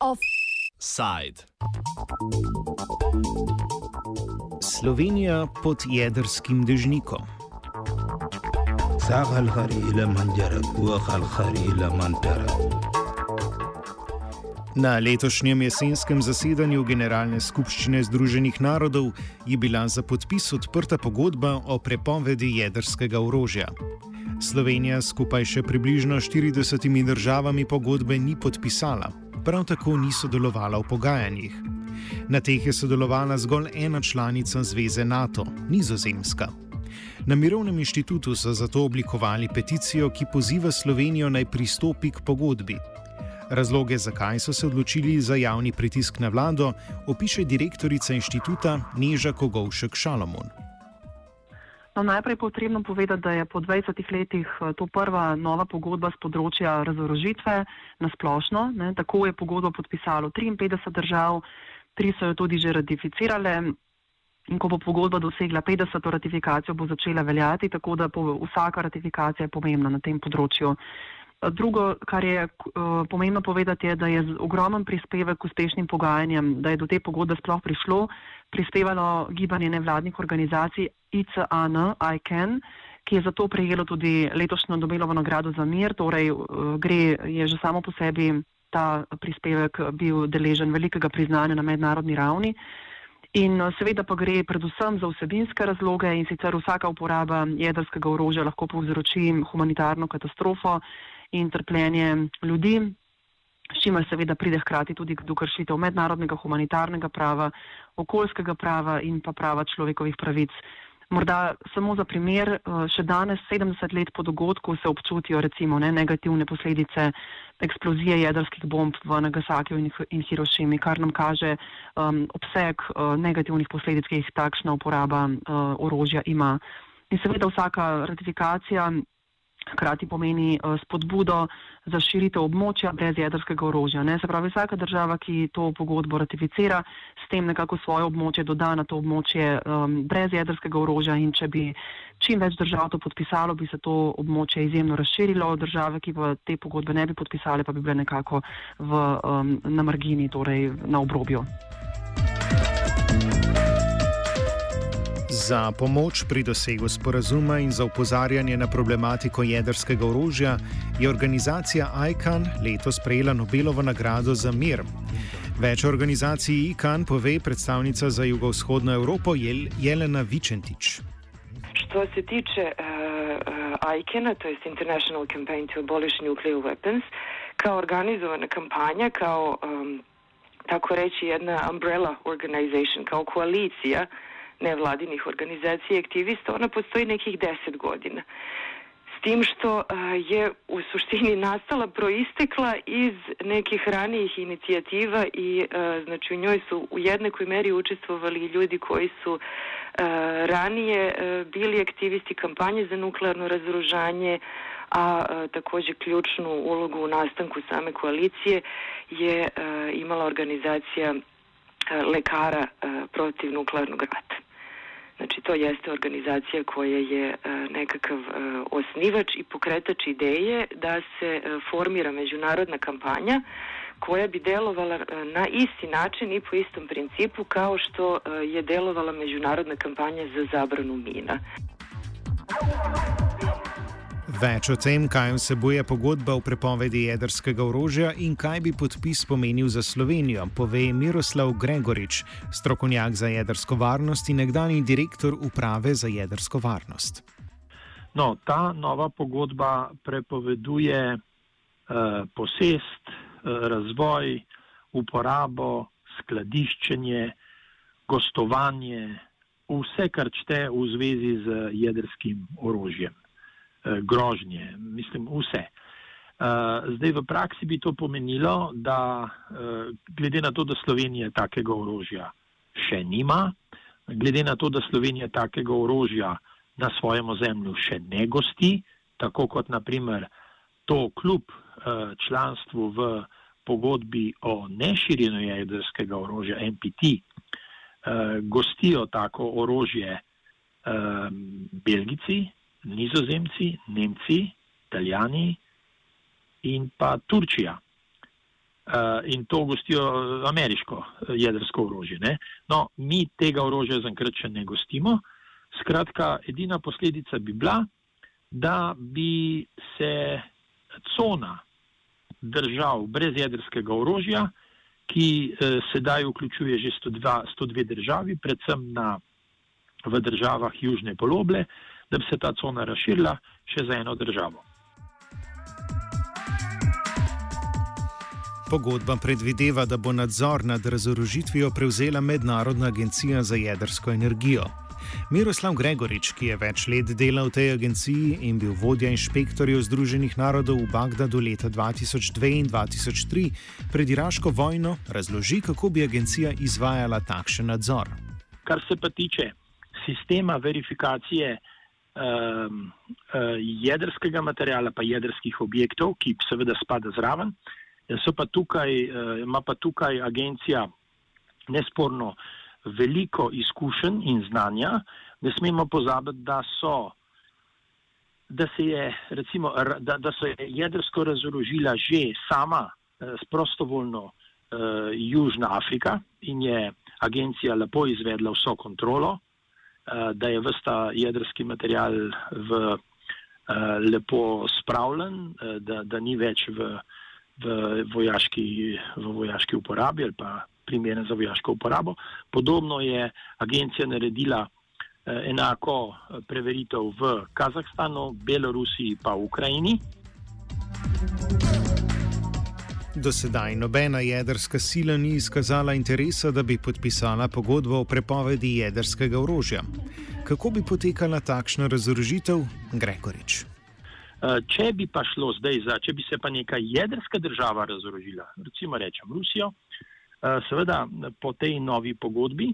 Offside. Slovenija pod jedrskim dežnikom. ساق الخري إلى منجرة وخ الخري إلى منترة Na letošnjem jesenskem zasedanju Generalne skupščine Združenih narodov je bila za podpis odprta pogodba o prepovedi jedrskega orožja. Slovenija skupaj še približno 40 državami pogodbe ni podpisala, prav tako ni sodelovala v pogajanjih. Na teh je sodelovala zgolj ena članica Zveze NATO, Nizozemska. Na Mirovnem inštitutu so zato oblikovali peticijo, ki poziva Slovenijo naj pristopi k pogodbi. Razloge, zakaj so se odločili za javni pritisk na vlado, opiše direktorica inštituta Neža Kogovšek Šalomon. No, najprej je potrebno povedati, da je po 20 letih eh, to prva nova pogodba z področja razorožitve na splošno. Ne, tako je pogodbo podpisalo 53 držav, tri so jo tudi že ratificirale. In ko bo pogodba dosegla 50. ratifikacijo, bo začela veljati, tako da bo vsaka ratifikacija pomembna na tem področju. Drugo, kar je uh, pomembno povedati, je, da je z ogromnem prispevek k uspešnim pogajanjem, da je do te pogodbe sploh prišlo, prispevalo gibanje nevladnih organizacij ICAN, ICAN, ki je zato prejelo tudi letošnjo Nobelovo nagrado za mir. Torej, uh, gre je že samo po sebi ta prispevek bil deležen velikega priznanja na mednarodni ravni. In seveda pa gre predvsem za vsebinske razloge in sicer vsaka uporaba jedrskega orožja lahko povzroči humanitarno katastrofo in trpljenje ljudi, s čimer seveda pride hkrati tudi do kršitev mednarodnega humanitarnega prava, okoljskega prava in pa prava človekovih pravic. Morda samo za primer, eh, še danes, 70 let po dogodku, se občutijo recimo ne, negativne posledice eksplozije jedrskih bomb v Nagasakiju in, in Hirošimi, kar nam kaže um, obseg uh, negativnih posledic, ki jih takšna uporaba uh, orožja ima. In seveda vsaka ratifikacija hkrati pomeni uh, spodbudo za širitev območja brez jedrskega orožja. Ne? Se pravi, vsaka država, ki to pogodbo ratificira, s tem nekako svoje območje doda na to območje um, brez jedrskega orožja in če bi čim več držav to podpisalo, bi se to območje izjemno razširilo. Države, ki pa te pogodbe ne bi podpisale, pa bi bile nekako v, um, na margini, torej na obrobju. Za pomoč pri dosegu sporazuma in za upozarjanje na problematiko jedrskega orožja je organizacija ICAN letos prejela Nobelovo nagrado za mir. Več organizacij ICAN pove predstavnica za jugovzhodno Evropo Jel Jelena Vičentič. Što se tiče uh, uh, ICAN-a, to je International Campaign to Abolish Nuclear Weapons, kao organizovana kampanja, kao um, tako reći jedna umbrella organization, kao koalicija uh, nevladinih organizacija i aktivista, ona postoji nekih deset godina. S tim što je u suštini nastala, proistekla iz nekih ranijih inicijativa i znači u njoj su u jednakoj meri učestvovali ljudi koji su ranije bili aktivisti kampanje za nuklearno razoružanje, a takođe ključnu ulogu u nastanku same koalicije je imala organizacija lekara protiv nuklearnog rata. Znači to jeste organizacija koja je e, nekakav e, osnivač i pokretač ideje da se e, formira međunarodna kampanja koja bi delovala na isti način i po istom principu kao što je delovala međunarodna kampanja za zabranu mina. Več o tem, kaj vsebuje pogodba o prepovedi jedrskega orožja in kaj bi podpis pomenil za Slovenijo, pove Miroslav Gregorič, strokovnjak za jedrsko varnost in nekdani direktor uprave za jedrsko varnost. No, ta nova pogodba prepoveduje uh, posest, uh, razvoj, uporabo, skladiščenje, gostovanje, vse, kar čte v zvezi z jedrskim orožjem. Eh, grožnje, mislim, vse. Uh, zdaj v praksi bi to pomenilo, da uh, glede na to, da Slovenija takega orožja še nima, glede na to, da Slovenija takega orožja na svojem ozemlju še ne gosti, tako kot naprimer to kljub članstvu v pogodbi o neširjenju jedrskega orožja NPT, gostijo tako orožje Belgici, Nizozemci, Nemci, Italijani in pa Turčija. Uh, in to gostijo ameriško jedrsko orožje. Ne? No, mi tega orožja zaenkrat še ne gostimo. Skratka, edina posledica bi bila, da bi se cona držav brez jedrskega orožja, ki eh, sedaj vključuje že 102, 102 državi, predvsem na, v državah Južne poloble, da bi se ta cona razširila še za eno državo. Pogodba predvideva, da bo nadzor nad razorožitvijo prevzela Mednarodna agencija za jedrsko energijo. Miroslav Gregorič, ki je več let delal v tej agenciji in bil vodja inšpektorjev Združenih narodov v Bagdadu leta 2002 in 2003, pred iraško vojno razloži, kako bi agencija izvajala takšen nadzor. Kar se pa tiče sistema verifikacije um, uh, jedrskega materijala, pa jedrskih objektov, ki seveda spada zraven, pa tukaj, uh, ima pa tukaj agencija nesporno veliko izkušenj in znanja. Ne smemo pozabiti, da so. Da se je, recimo, da, da je jedrsko razorožila že sama eh, s prostovoljno eh, Južna Afrika in je agencija lepo izvedla vso kontrolo, Eh, da je vsta jedrski material v, eh, lepo spravljen, eh, da, da ni več v, v, vojaški, v vojaški uporabi ali pa primeren za vojaško uporabo. Podobno je agencija naredila enako preveritev v Kazahstanu, Belorusiji pa v Ukrajini. Do sedaj nobena jedrska sila ni izkazala interesa, da bi podpisala pogodbo o prepovedi jedrskega orožja. Kako bi potekala takšna razorožitev, Gregorič? Eh, če bi pa šlo zdaj za, če bi se pa neka jedrska država razorožila, recimo rečem Rusijo, eh, seveda po tej novi pogodbi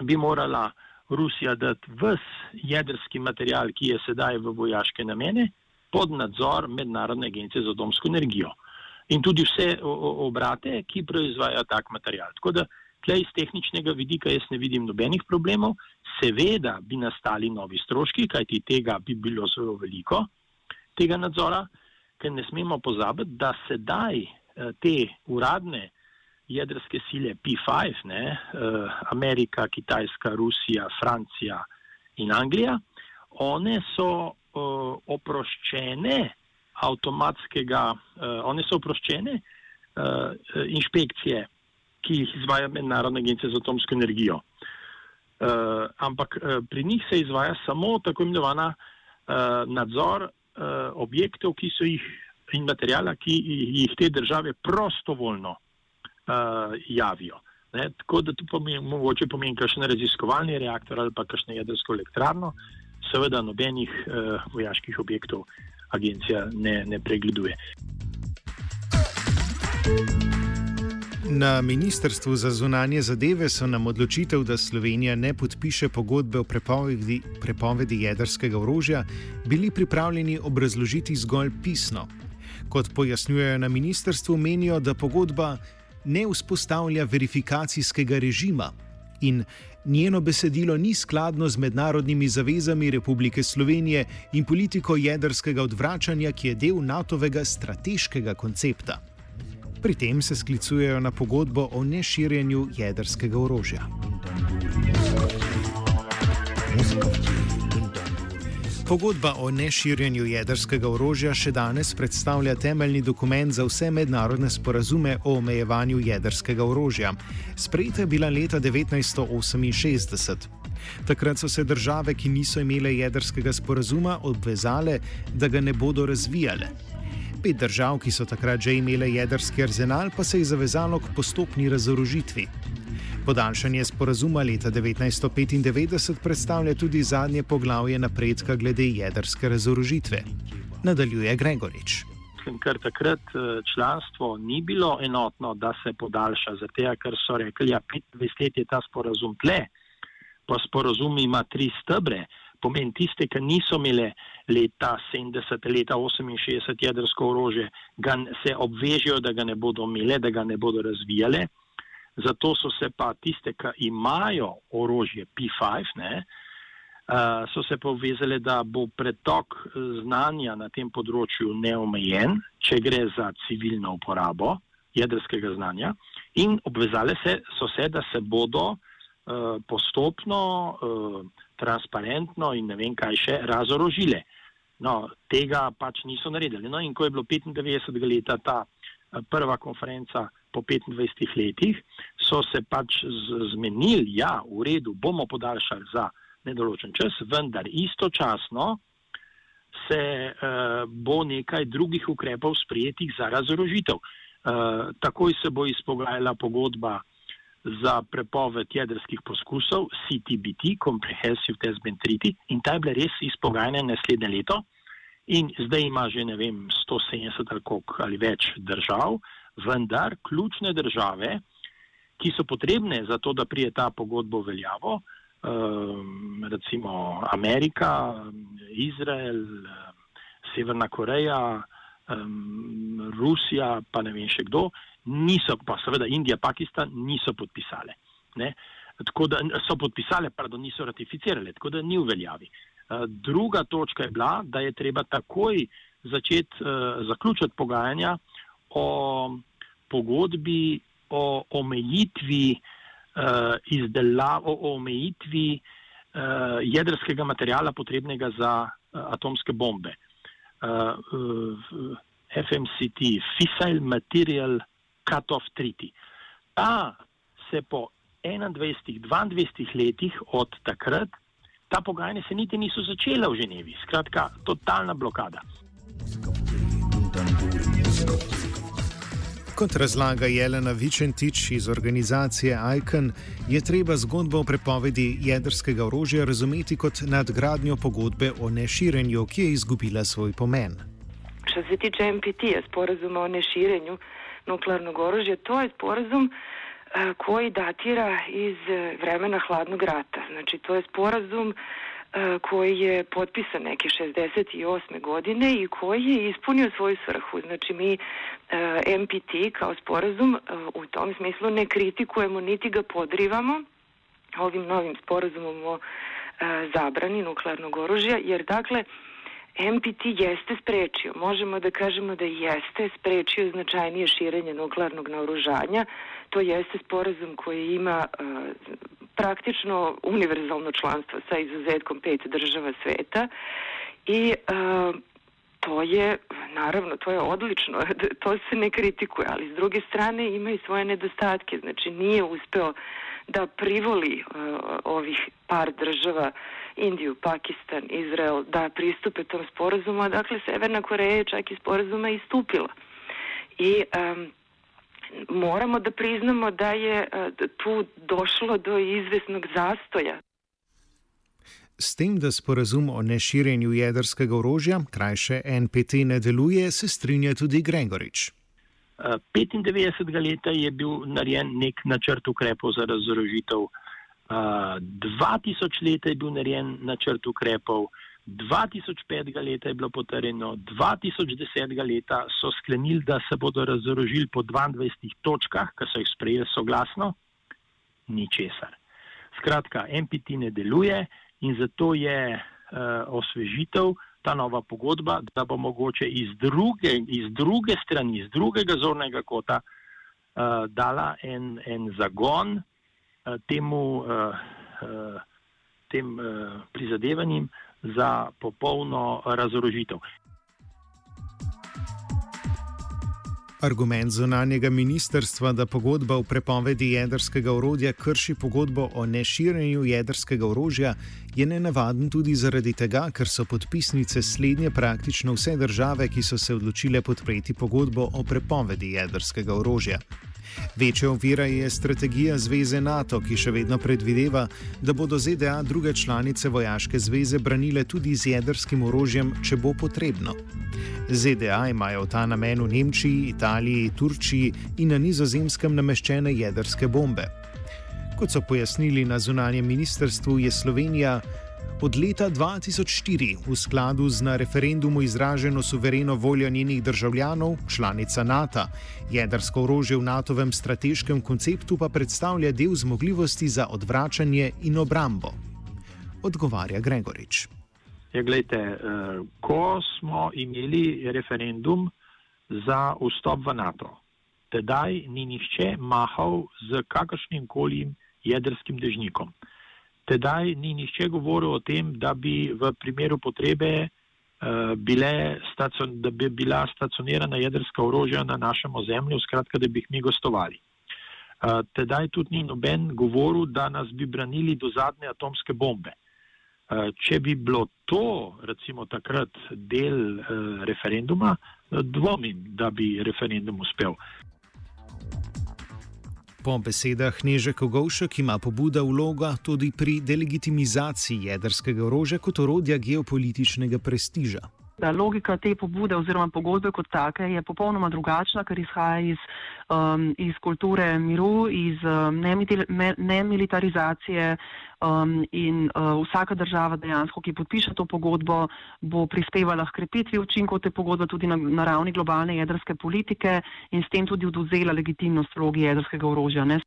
bi morala Rusija dati vse jedrski material, ki je sedaj v vojaške namene, pod nadzor Mednarodne agencije za domsko energijo in tudi vse obrate, ki proizvajajo tak material. Tako da tle iz tehničnega vidika jaz ne vidim nobenih problemov. Seveda bi nastali novi stroški, kajti tega bi bilo zelo veliko, tega nadzora, ker ne smemo pozabiti, da sedaj eh, te uradne jedrske sile P5, ne, eh, Amerika, Kitajska, Rusija, Francija in Anglija, one so uh, oproščene avtomatskega, uh, one so oproščene uh, inšpekcije, ki jih izvaja Mednarodna agencija za atomsko energijo. Uh, ampak uh, pri njih se izvaja samo tako imenovana uh, nadzor uh, objektov, jih in materijala, ki jih te države prostovoljno uh, javijo. Ne, tako da tu pomeni, mogoče pomeni kakšen raziskovalni reaktor ali pa kakšno jedrsko elektrarno, seveda nobenih uh, vojaških objektov agencija ne, ne pregleduje. Na Ministrstvu za zunanje zadeve so nam odločitev, da Slovenija ne podpiše pogodbe o prepovedi, prepovedi jedrskega orožja, bili pripravljeni obrazložiti zgolj pisno. Kot pojasnjujejo na ministrstvu, menijo, da pogodba ne vzpostavlja verifikacijskega režima in njeno besedilo ni skladno z mednarodnimi zavezami Republike Slovenije in politiko jedrskega odvračanja, ki je del NATO-vega strateškega koncepta. Pri tem se sklicujejo na pogodbo o neširjenju jedrskega orožja. Muzika. Pogodba o neširjenju jedrskega orožja še danes predstavlja temeljni dokument za vse mednarodne sporazume o omejevanju jedrskega orožja. Sprejeta je bila leta 1968. Takrat so se države, ki niso imele jedrskega sporazuma, obvezale, da ga ne bodo razvijale. Pet držav, ki so takrat že imele jedrski arzenal, pa se je zavezalo k postopni razorožitvi. Podaljšanje sporazuma leta 1995 predstavlja tudi zadnje poglavje napredka glede jedrske razorožitve. Nadaljuje Gregorič. Ker takrat eh, članstvo ni bilo enotno, da se podaljša, zato ker so rekli, da ja, 25 let je ta sporazum tle, pa sporazum ima tri stebre. Pomeni tiste, ki niso imeli leta 70, leta 68 jedrsko orožje, se obvežijo, da ga ne bodo imeli, da ga ne bodo razvijali. Zato so se pa tiste, ki imajo orožje P5, ne, uh, so se povezale, da bo pretok znanja na tem področju neomejen, če gre za civilno uporabo jedrskega znanja, in obvezale se, so se, da se bodo uh, postopno, uh, transparentno in ne vem kaj še razorožile. No, tega pač niso naredili. No, in ko je bilo 95. leta ta prva konferenca po 25 letih, so se pač zmenili, ja, v redu, bomo podaljšali za nedoločen čas, vendar istočasno se uh, bo nekaj drugih ukrepov sprijetih za razorožitev. Uh, takoj se bo izpogajala pogodba za prepoved jedrskih poskusov CTBT, Comprehensive Test Ban Treaty, in ta je bila res izpogajana naslednje leto. In zdaj ima že, ne vem, 170 ali koliko ali več držav, vendar ključne države, ki so potrebne za to, da prije ta pogodbo veljavo, Ehm, recimo Amerika, Izrael, Severna Koreja, ehm, Rusija, pa ne vem še kdo, niso, pa seveda Indija, Pakistan, niso podpisale. Ne? Tako da so podpisale, pardon, niso ratificirale, tako da ni v veljavi. Ehm, druga točka je bila, da je treba takoj začeti zaključiti pogajanja o pogodbi o omejitvi uh, izdelavo, o omejitvi uh, jedrskega materijala potrebnega za uh, atomske bombe. Uh, uh, FMCT, Fissile Material Cut-off Treaty. Ta se po 21-22 letih od takrat, ta pogajanja se niti niso začela v Ženevi. Skratka, totalna blokada. Kot razlaga Jelena Vičentič iz organizacije ICAN, je treba zgodbo o prepovedi jedrskega orožja razumeti kot nadgradnjo pogodbe o neširenju, ki je izgubila svoj pomen. Što se tiče MPT-ja, sporazuma o neširenju nuklearnog oružja, to je sporazum koji datira iz vremena hladnog rata. Znači, to je sporazum E, koji je potpisan neke 68. godine i koji je ispunio svoju svrhu. Znači mi e, MPT kao sporazum e, u tom smislu ne kritikujemo niti ga podrivamo ovim novim sporazumom o zabrani nuklearnog oružja, jer dakle MPT jeste sprečio, možemo da kažemo da jeste sprečio značajnije širenje nuklearnog naoružanja. To jeste sporazum koji ima praktično univerzalno članstvo sa izuzetkom pet država sveta i uh, to je, naravno, to je odlično, to se ne kritikuje, ali s druge strane ima i svoje nedostatke, znači nije uspeo da privoli uh, ovih par država Indiju, Pakistan, Izrael da pristupe tom sporazumu, a dakle Severna Koreja je čak i sporazuma istupila. I um, moramo da priznamo da je uh, tu došlo do izvesnog zastoja. S tem, da sporazum o neširjenju jedrskega orožja, krajše NPT, ne deluje, se strinja tudi Gregorič. 95. leta je bil narejen nek načrt ukrepov za razorožitev 2000 let je bil narejen načrt ukrepov, 2005 leta je bilo potrjeno, 2010 leta so sklenili, da se bodo razorožili po 22 točkah, ki so jih sprejeli soglasno, ničesar. Skratka, MPT ne deluje in zato je uh, osvežitev ta nova pogodba, da bo mogoče iz druge, iz druge strani, iz drugega zornega kota uh, dala en, en zagon. Eh, temu, eh, eh, tem prizadevanjem za popolno razorožitev. Argument zunanjega ministrstva, da pogodba o prepovedi jedrskega orodja krši pogodbo o neširjenju jedrskega orožja, je nenavaden tudi zaradi tega, ker so podpisnice slednje praktično vse države, ki so se odločile podpreti pogodbo o prepovedi jedrskega orožja. Večja ovira je strategija Zveze NATO, ki še vedno predvideva, da bodo ZDA druge članice vojaške zveze branile tudi z jedrskim orožjem, če bo potrebno. ZDA imajo v ta namen v Nemčiji, Italiji, Turčiji in na nizozemskem nameščene jedrske bombe. Kot so pojasnili na zunanjem ministrstvu, je Slovenija od leta 2004 v skladu z na referendumu izraženo suvereno voljo njenih državljanov, članica NATO. Jedrsko orožje v NATO-vem strateškem konceptu pa predstavlja del zmogljivosti za odvračanje in obrambo. odgovarja Gregorič. Ja, gledajte, ko smo imeli referendum za vstop v NATO, tedaj ni nihče mahal z kakršnim koli jedrskim dežnikom. Tedaj ni nihče govoril o tem, da bi v primeru potrebe uh, bile, da bi bila stacionirana jedrska orožja na našem ozemlju, skratka, da bi jih mi gostovali. Uh, tedaj tudi ni noben govoril, da nas bi branili do zadnje atomske bombe. Uh, če bi bilo to, recimo, takrat del referenduma, dvomim, da bi referendum uspel. Po besedah Neže Kogovšek ima pobuda vloga tudi pri delegitimizaciji jedrskega orožja kot orodja geopolitičnega prestiža. Da logika te pobude oziroma pogodbe kot take je popolnoma drugačna, ker izhaja iz, um, iz kulture miru, iz um, nemilitarizacije um, in uh, vsaka država dejansko, ki podpiše to pogodbo, bo prispevala k krepitvi učinkov te pogodbe tudi na, na ravni globalne jedrske politike in s tem tudi oduzela legitimnost vlogi jedrskega orožja. Ne?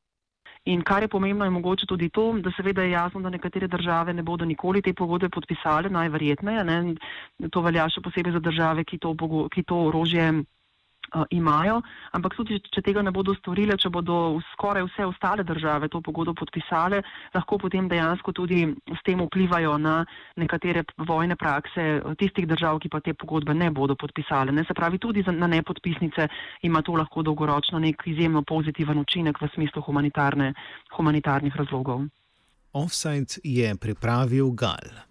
In kar je pomembno, je mogoče tudi to, da seveda je jasno, da nekatere države ne bodo nikoli te pogodbe podpisale, najverjetneje. To velja še posebej za države, ki to, ki to orožje imajo, ampak tudi, če tega ne bodo storile, če bodo skoraj vse ostale države to pogodbo podpisale, lahko potem dejansko tudi s tem vplivajo na nekatere vojne prakse tistih držav, ki pa te pogodbe ne bodo podpisale. Ne? Se pravi, tudi na nepodpisnice ima to lahko dolgoročno nek izjemno pozitiven učinek v smislu humanitarnih razlogov. Offside je pripravil Gal.